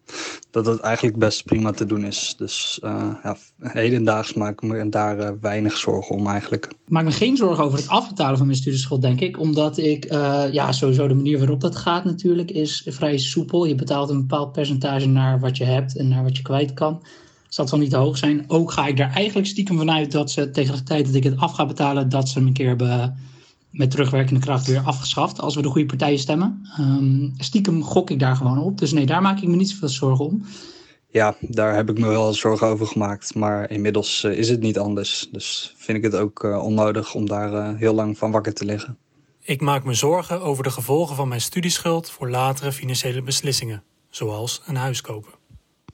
dat dat eigenlijk best prima te doen is. Dus ja, hedendaags maak ik me daar weinig zorgen om eigenlijk. Ik maak me geen zorgen over het afbetalen van mijn studieschuld, denk ik, omdat ik, ja, sowieso de manier waarop dat gaat natuurlijk is vrij soepel. Je betaalt een bepaald percentage naar wat je hebt en naar wat je kwijt kan. Dus dat zal niet te hoog zijn. Ook ga ik daar eigenlijk stiekem vanuit dat ze tegen de tijd dat ik het af ga betalen, dat ze hem een keer hebben met terugwerkende kracht weer afgeschaft. Als we de goede partijen stemmen. Um, stiekem gok ik daar gewoon op. Dus nee, daar maak ik me niet zoveel zorgen om. Ja, daar heb ik me wel zorgen over gemaakt. Maar inmiddels uh, is het niet anders. Dus vind ik het ook uh, onnodig om daar uh, heel lang van wakker te liggen. Ik maak me zorgen over de gevolgen van mijn studieschuld voor latere financiële beslissingen, zoals een huis kopen.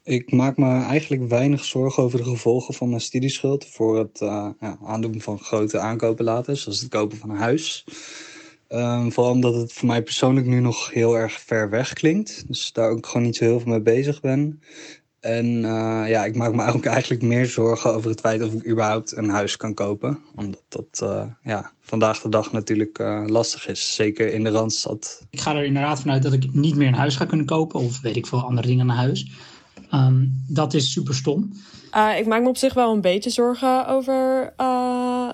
Ik maak me eigenlijk weinig zorgen over de gevolgen van mijn studieschuld voor het uh, ja, aandoen van grote aankopen later, zoals het kopen van een huis. Um, vooral omdat het voor mij persoonlijk nu nog heel erg ver weg klinkt. Dus daar ook gewoon niet zo heel veel mee bezig ben. En uh, ja, ik maak me ook [laughs] eigenlijk meer zorgen over het feit of ik überhaupt een huis kan kopen. Omdat dat uh, ja, vandaag de dag natuurlijk lastig is. Zeker in de Randstad. Ik ga er inderdaad vanuit dat ik niet meer een huis ga kunnen kopen. Of weet ik veel andere dingen naar huis. Um, dat is super stom. ik maak me op zich wel een beetje zorgen over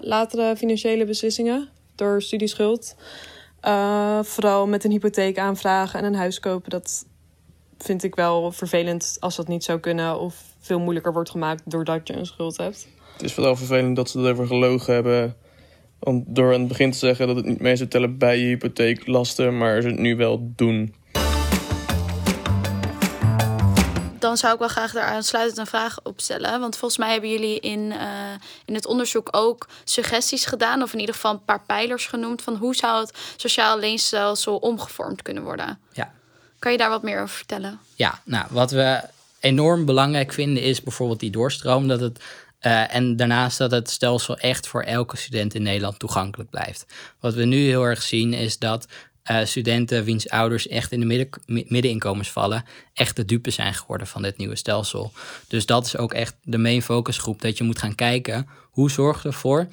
latere financiële beslissingen. Door studieschuld. vooral met een hypotheek aanvragen en een huis kopen. Dat vind ik wel vervelend als dat niet zou kunnen of veel moeilijker wordt gemaakt doordat je een schuld hebt. Het is vooral vervelend dat ze erover gelogen hebben. Om door aan het begin te zeggen dat het niet mee zou tellen bij je hypotheeklasten, maar ze het nu wel doen. Dan zou ik wel graag daar aansluitend een vraag op stellen. Want volgens mij hebben jullie in, uh, in het onderzoek ook suggesties gedaan, of in ieder geval een paar pijlers genoemd, van hoe zou het sociaal leenstelsel omgevormd kunnen worden. Ja. Kan je daar wat meer over vertellen? Ja, nou, wat we enorm belangrijk vinden is bijvoorbeeld die doorstroom. Dat het, uh, en daarnaast dat het stelsel echt voor elke student in Nederland toegankelijk blijft. Wat we nu heel erg zien is dat uh, studenten wiens ouders echt in de midden, middeninkomens vallen, echt de dupe zijn geworden van dit nieuwe stelsel. Dus dat is ook echt de main focusgroep, dat je moet gaan kijken hoe zorg je ervoor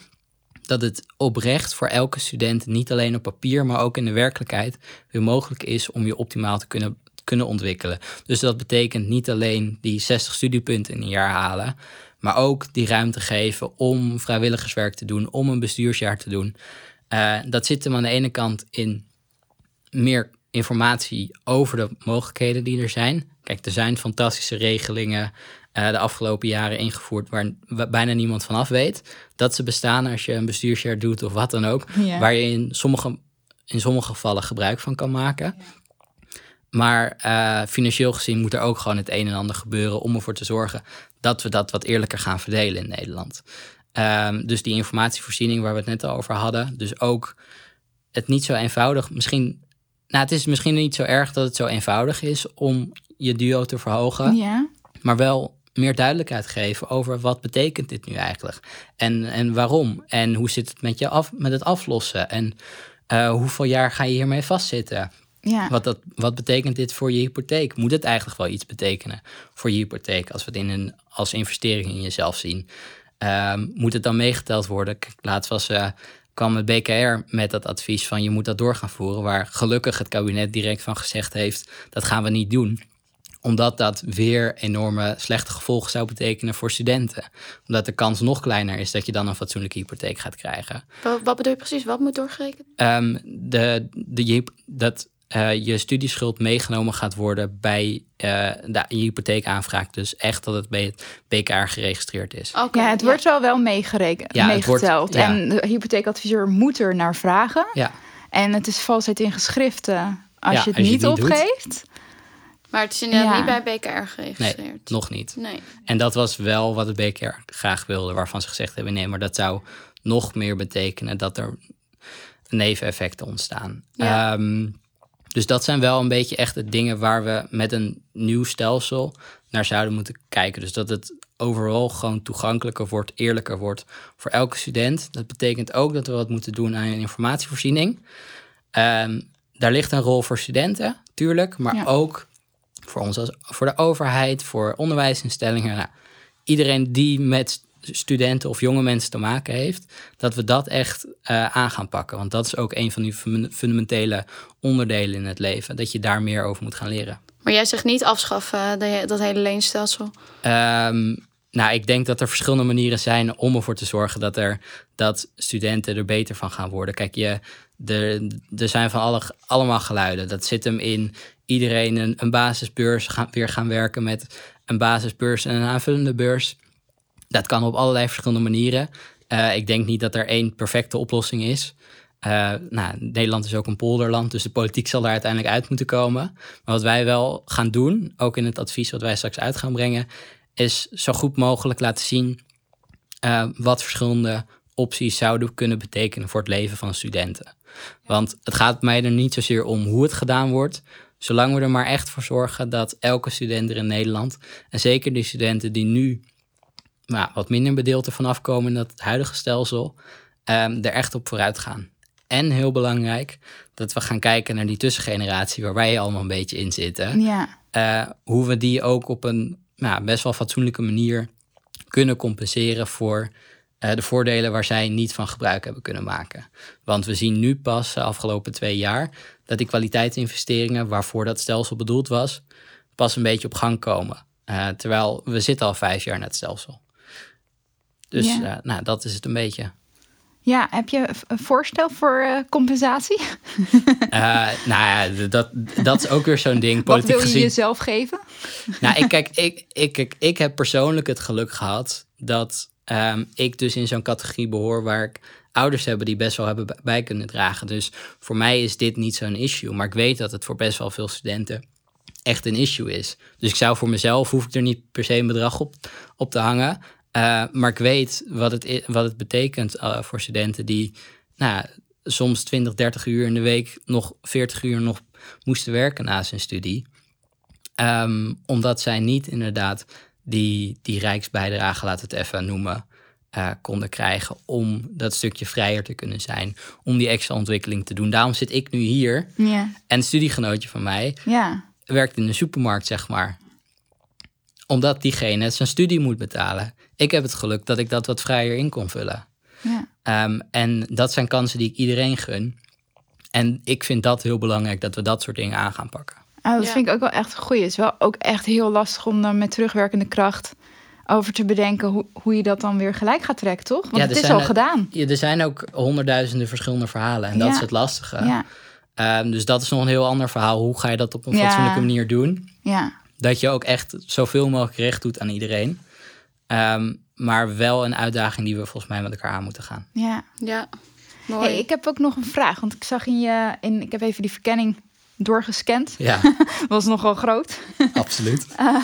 dat het oprecht voor elke student, niet alleen op papier, maar ook in de werkelijkheid, weer mogelijk is om je optimaal te kunnen, kunnen ontwikkelen. Dus dat betekent niet alleen die 60 studiepunten in een jaar halen, maar ook die ruimte geven om vrijwilligerswerk te doen, om een bestuursjaar te doen. Uh, dat zit hem aan de ene kant in meer informatie over de mogelijkheden die er zijn. Kijk, er zijn fantastische regelingen uh, de afgelopen jaren ingevoerd waar bijna niemand van af weet. Dat ze bestaan als je een bestuursjaar doet of wat dan ook. Ja. Waar je in sommige, in sommige gevallen gebruik van kan maken. Ja. Maar uh, financieel gezien moet er ook gewoon het een en ander gebeuren om ervoor te zorgen dat we dat wat eerlijker gaan verdelen in Nederland. Um, dus die informatievoorziening waar we het net al over hadden. Dus ook het niet zo eenvoudig. Misschien, nou, het is misschien niet zo erg dat het zo eenvoudig is om je duo te verhogen. Ja. Maar wel meer duidelijkheid geven over wat betekent dit nu eigenlijk en, en waarom en hoe zit het met, je af, met het aflossen en uh, hoeveel jaar ga je hiermee vastzitten. Ja. Wat, dat, wat betekent dit voor je hypotheek? Moet het eigenlijk wel iets betekenen voor je hypotheek als we het in een, als investering in jezelf zien? Um, moet het dan meegeteld worden? Laatst was uh, kwam het BKR met dat advies van je moet dat door gaan voeren. Waar gelukkig het kabinet direct van gezegd heeft, dat gaan we niet doen omdat dat weer enorme slechte gevolgen zou betekenen voor studenten. Omdat de kans nog kleiner is dat je dan een fatsoenlijke hypotheek gaat krijgen. Wat, wat bedoel je precies? Wat moet doorgerekend? Um, de, de, dat uh, je studieschuld meegenomen gaat worden bij uh, de hypotheekaanvraag. Dus echt dat het bij het BKR geregistreerd is. Okay, ja, het ja. wordt wel wel meegerekend, ja, meegeteld. Wordt, ja. En de hypotheekadviseur moet er naar vragen. Ja. En het is valsheid in geschriften als je het als niet, je het niet opgeeft. Doet. Maar het is inderdaad niet bij BKR geregistreerd. Nee, nog niet. Nee. En dat was wel wat het BKR graag wilde, waarvan ze gezegd hebben: nee, maar dat zou nog meer betekenen dat er neveneffecten ontstaan. Ja. Um, dus dat zijn wel een beetje echt de dingen waar we met een nieuw stelsel naar zouden moeten kijken. Dus dat het overal gewoon toegankelijker wordt, eerlijker wordt voor elke student. Dat betekent ook dat we wat moeten doen aan informatievoorziening. Um, daar ligt een rol voor studenten, tuurlijk, maar ja. ook voor ons als voor de overheid, voor onderwijsinstellingen. Nou, iedereen die met studenten of jonge mensen te maken heeft, dat we dat echt uh, aan gaan pakken. Want dat is ook een van die fundamentele onderdelen in het leven, dat je daar meer over moet gaan leren. Maar jij zegt niet afschaffen, dat hele leenstelsel? Um, nou, ik denk dat er verschillende manieren zijn om ervoor te zorgen dat, er, dat studenten er beter van gaan worden. Kijk, je, er, er zijn van alle, allemaal geluiden. Dat zit hem in iedereen een, een basisbeurs gaan, weer gaan werken met een basisbeurs en een aanvullende beurs. Dat kan op allerlei verschillende manieren. Uh, ik denk niet dat er één perfecte oplossing is. Uh, nou, Nederland is ook een polderland, dus de politiek zal daar uiteindelijk uit moeten komen. Maar wat wij wel gaan doen, ook in het advies wat wij straks uit gaan brengen, is zo goed mogelijk laten zien uh, wat verschillende opties zouden kunnen betekenen voor het leven van studenten. Want het gaat mij er niet zozeer om hoe het gedaan wordt, zolang we er maar echt voor zorgen dat elke student er in Nederland, en zeker die studenten die nu nou, wat minder bedeeld ervan afkomen in dat huidige stelsel, um, er echt op vooruit gaan. En heel belangrijk, dat we gaan kijken naar die tussengeneratie waar wij allemaal een beetje in zitten. Ja. Uh, hoe we die ook op een nou, best wel fatsoenlijke manier kunnen compenseren voor uh, de voordelen waar zij niet van gebruik hebben kunnen maken. Want we zien nu pas de afgelopen twee jaar dat die kwaliteitsinvesteringen waarvoor dat stelsel bedoeld was, pas een beetje op gang komen. Uh, terwijl we zitten al vijf jaar in het stelsel. Dus ja. uh, nou, dat is het een beetje. Ja, heb je een voorstel voor uh, compensatie? Uh, [laughs] nou ja, dat, dat is ook weer zo'n ding. Wat wil je gezien. jezelf geven? Nou, ik, kijk, ik, ik, ik, ik heb persoonlijk het geluk gehad dat um, ik dus in zo'n categorie behoor waar ik ouders hebben die best wel hebben bij kunnen dragen. Dus voor mij is dit niet zo'n issue. Maar ik weet dat het voor best wel veel studenten echt een issue is. Dus ik zou voor mezelf, hoef ik er niet per se een bedrag op, op te hangen. Uh, maar ik weet wat het, wat het betekent uh, voor studenten die nou, soms 20, 30 uur in de week, nog 40 uur nog moesten werken na zijn studie. Um, omdat zij niet inderdaad die, die rijksbijdrage, laten we het even noemen, uh, konden krijgen om dat stukje vrijer te kunnen zijn, om die extra ontwikkeling te doen. Daarom zit ik nu hier. En een studiegenootje van mij werkt in de supermarkt, zeg maar. Omdat diegene zijn studie moet betalen. Ik heb het geluk dat ik dat wat vrijer in kon vullen. Ja. Um, en dat zijn kansen die ik iedereen gun. En ik vind dat heel belangrijk dat we dat soort dingen aan gaan pakken. Oh, dat ja. vind ik ook wel echt goed. Het is wel ook echt heel lastig om dan met terugwerkende kracht over te bedenken hoe, hoe je dat dan weer gelijk gaat trekken, toch? Want ja, het is al gedaan. Ja, er zijn ook honderdduizenden verschillende verhalen en dat ja. is het lastige. Ja. Um, dus dat is nog een heel ander verhaal. Hoe ga je dat op een fatsoenlijke manier doen? Ja. Dat je ook echt zoveel mogelijk recht doet aan iedereen. Um, maar wel een uitdaging die we volgens mij met elkaar aan moeten gaan. Ja, ja. Mooi. Hey, ik heb ook nog een vraag, want ik zag in je, in, ik heb even die verkenning doorgescand. Ja. [laughs] was nogal groot. [laughs] Absoluut. Uh,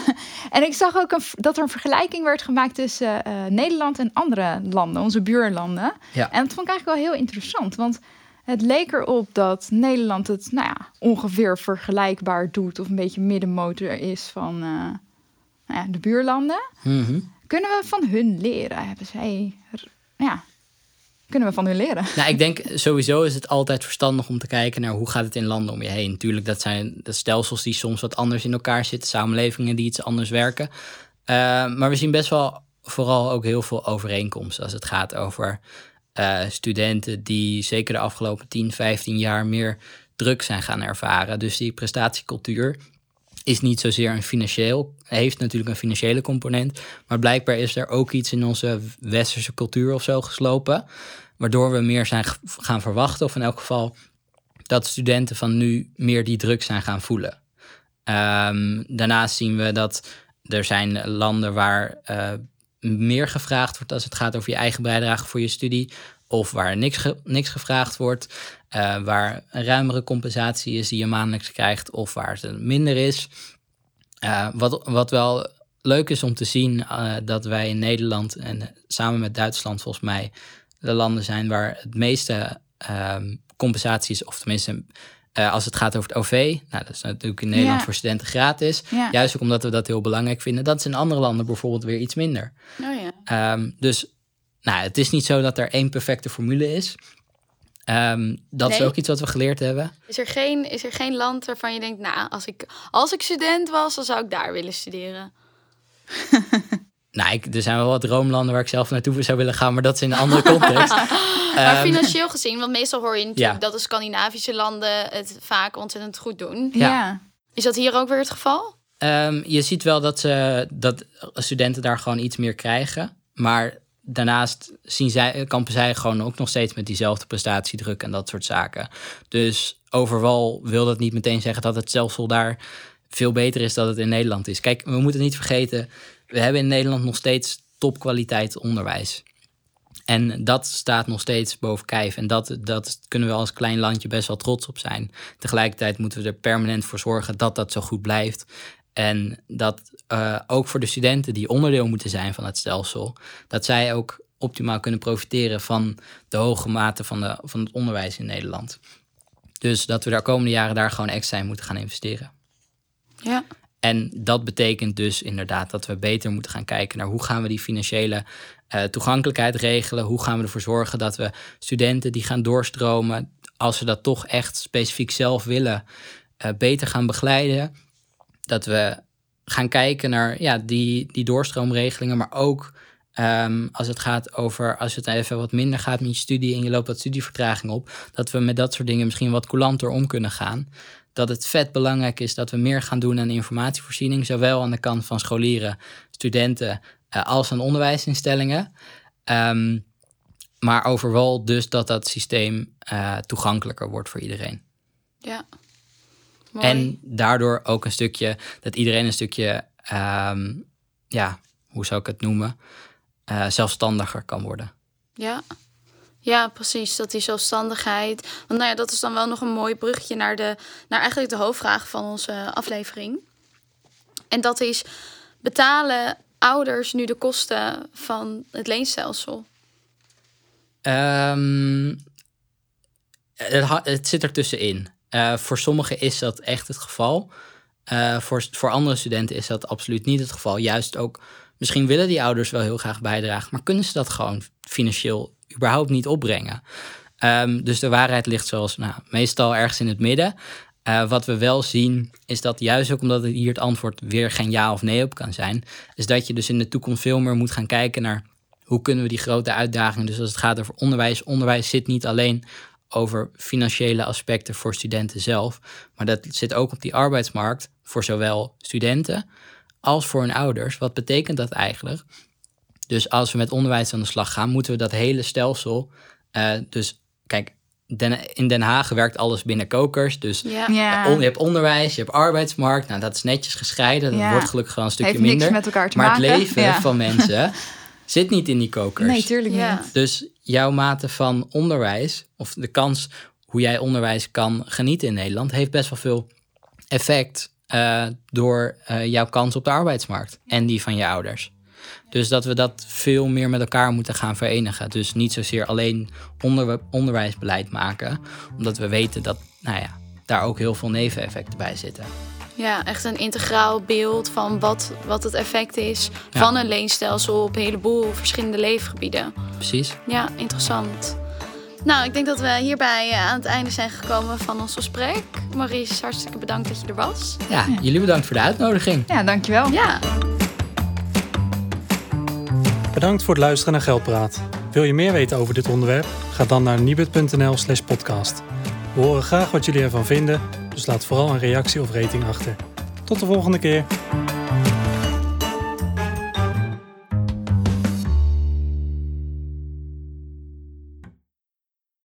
en ik zag ook een, dat er een vergelijking werd gemaakt tussen uh, Nederland en andere landen, onze buurlanden. Ja. En dat vond ik eigenlijk wel heel interessant, want het leek erop dat Nederland het nou ja, ongeveer vergelijkbaar doet of een beetje middenmotor is van uh, nou ja, de buurlanden. Mm -hmm. Kunnen we van hun leren? Hebben zij, ja, kunnen we van hun leren? Nou, ik denk sowieso is het altijd verstandig om te kijken naar hoe gaat het in landen om je heen. Tuurlijk, dat zijn de stelsels die soms wat anders in elkaar zitten, samenlevingen die iets anders werken. Uh, maar we zien best wel vooral ook heel veel overeenkomsten als het gaat over eh, studenten die zeker de afgelopen 10, 15 jaar meer druk zijn gaan ervaren. Dus die prestatiecultuur is niet zozeer een financieel, heeft natuurlijk een financiële component, maar blijkbaar is er ook iets in onze westerse cultuur of zo geslopen, waardoor we meer zijn gaan verwachten, of in elk geval dat studenten van nu meer die druk zijn gaan voelen. Um, daarnaast zien we dat er zijn landen waar uh, meer gevraagd wordt als het gaat over je eigen bijdrage voor je studie, of waar niks, niks gevraagd wordt, uh, waar een ruimere compensatie is die je maandelijks krijgt, of waar het minder is. Uh, wat, wat wel leuk is om te zien, uh, dat wij in Nederland en samen met Duitsland volgens mij de landen zijn waar het meeste um, compensatie is, of tenminste als het gaat over het OV, nou, dat is natuurlijk in Nederland Ja. voor studenten gratis. Ja. Juist ook omdat we dat heel belangrijk vinden. Dat is in andere landen bijvoorbeeld weer iets minder. Oh ja. Ehm, dus nou, het is niet zo dat er één perfecte formule is. Ehm, dat is ook iets wat we geleerd hebben. Is er, geen, is er geen land waarvan je denkt, nou, als ik, als ik student was, dan zou ik daar willen studeren? [laughs] Nou, ik, er zijn wel wat droomlanden waar ik zelf naartoe zou willen gaan, maar dat is in een andere context. [laughs] maar Ehm, financieel gezien, want meestal hoor je natuurlijk Ja. dat de Scandinavische landen het vaak ontzettend goed doen. Ja. Ja. Is dat hier ook weer het geval? Ehm, je ziet wel dat, ze, dat studenten daar gewoon iets meer krijgen. Maar daarnaast zien zij, kampen zij gewoon ook nog steeds met diezelfde prestatiedruk en dat soort zaken. Dus overal wil dat niet meteen zeggen dat het stelsel daar veel beter is dan het in Nederland is. Kijk, we moeten niet vergeten, we hebben in Nederland nog steeds topkwaliteit onderwijs. En dat staat nog steeds boven kijf. En dat, dat kunnen we als klein landje best wel trots op zijn. Tegelijkertijd moeten we er permanent voor zorgen dat dat zo goed blijft. En dat eh, ook voor de studenten die onderdeel moeten zijn van het stelsel, dat zij ook optimaal kunnen profiteren van de hoge mate van, de, van het onderwijs in Nederland. Dus dat we daar komende jaren daar gewoon extra in moeten gaan investeren. Ja. En dat betekent dus inderdaad dat we beter moeten gaan kijken naar hoe gaan we die financiële eh, toegankelijkheid regelen. Hoe gaan we ervoor zorgen dat we studenten die gaan doorstromen, als ze dat toch echt specifiek zelf willen, eh, beter gaan begeleiden. Dat we gaan kijken naar ja, die, die doorstroomregelingen, maar ook ehm, als het gaat over, als het even wat minder gaat met je studie en je loopt wat studievertraging op, dat we met dat soort dingen misschien wat coulanter om kunnen gaan. Dat het vet belangrijk is dat we meer gaan doen aan informatievoorziening, zowel aan de kant van scholieren, studenten, eh, als aan onderwijsinstellingen. Ehm, maar overal dus dat dat systeem eh, toegankelijker wordt voor iedereen. Ja. Mooi. En daardoor ook een stukje, dat iedereen een stukje, ehm, ja, hoe zou ik het noemen, eh, zelfstandiger kan worden. Ja. Ja, precies. Dat die zelfstandigheid. Want nou ja, dat is dan wel nog een mooi bruggetje naar, de, naar eigenlijk de hoofdvraag van onze aflevering. En dat is: betalen ouders nu de kosten van het leenstelsel? Ehm, het, het zit er tussenin. Eh, voor sommigen is dat echt het geval. Eh, voor, voor andere studenten is dat absoluut niet het geval. Juist ook, misschien willen die ouders wel heel graag bijdragen, maar kunnen ze dat gewoon financieel überhaupt niet opbrengen. Ehm, dus de waarheid ligt zoals nou, meestal ergens in het midden. Eh, wat we wel zien, is dat juist ook omdat hier het antwoord weer geen ja of nee op kan zijn, is dat je dus in de toekomst veel meer moet gaan kijken naar hoe kunnen we die grote uitdagingen, dus als het gaat over onderwijs, onderwijs zit niet alleen over financiële aspecten voor studenten zelf, maar dat zit ook op die arbeidsmarkt voor zowel studenten als voor hun ouders. Wat betekent dat eigenlijk? Dus als we met onderwijs aan de slag gaan, moeten we dat hele stelsel. eh, dus kijk, Den- in Den Haag werkt alles binnen kokers. Dus Ja. Ja. on- je hebt onderwijs, je hebt arbeidsmarkt. Nou, dat is netjes gescheiden. Dat Ja. wordt gelukkig wel een stukje Heeft niks minder. met elkaar te maar maken. het leven van mensen [laughs] zit niet in die kokers. Nee, tuurlijk Ja. niet. Dus jouw mate van onderwijs, of de kans hoe jij onderwijs kan genieten in Nederland, heeft best wel veel effect eh, door eh, jouw kans op de arbeidsmarkt en die van je ouders. Dus dat we dat veel meer met elkaar moeten gaan verenigen. Dus niet zozeer alleen onder, onderwijsbeleid maken, omdat we weten dat nou ja, daar ook heel veel neveneffecten bij zitten. Ja, echt een integraal beeld van wat, wat het effect is Ja. van een leenstelsel op een heleboel verschillende leefgebieden. Precies. Ja, interessant. Nou, ik denk dat we hierbij eh, aan het einde zijn gekomen van ons gesprek. Maurice, hartstikke bedankt dat je er was. Ja, jullie bedankt voor de uitnodiging. Ja, dankjewel. Ja, Bedankt voor het luisteren naar Geldpraat. Wil je meer weten over dit onderwerp? Ga dan naar nibud.nl slash podcast. We horen graag wat jullie ervan vinden, dus laat vooral een reactie of rating achter. Tot de volgende keer.